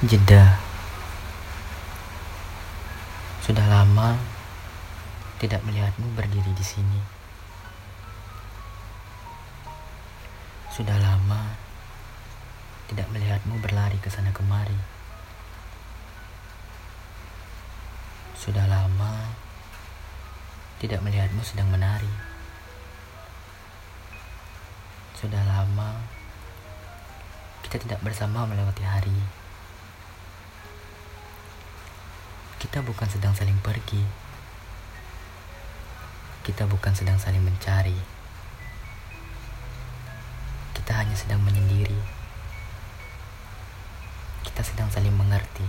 Jeda. Sudah lama tidak melihatmu berdiri di sini. Sudah lama tidak melihatmu berlari ke sana kemari. Sudah lama tidak melihatmu sedang menari. Sudah lama kita tidak bersama melewati hari. Kita bukan sedang saling pergi. Kita bukan sedang saling mencari. Kita hanya sedang menyendiri. Kita sedang saling mengerti.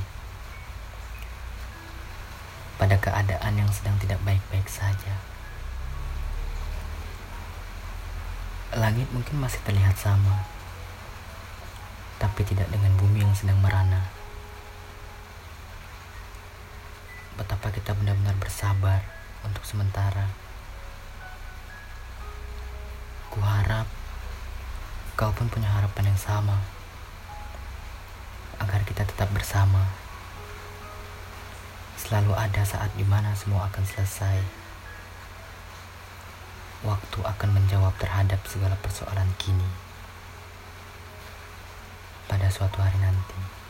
Pada keadaan yang sedang tidak baik-baik saja. Langit mungkin masih terlihat sama, tapi tidak dengan bumi yang sedang merana. Betapa kita benar-benar bersabar untuk sementara. Kuharap kau pun punya harapan yang sama agar kita tetap bersama. Selalu ada saat di mana semua akan selesai. Waktu akan menjawab terhadap segala persoalan kini. Pada suatu hari nanti.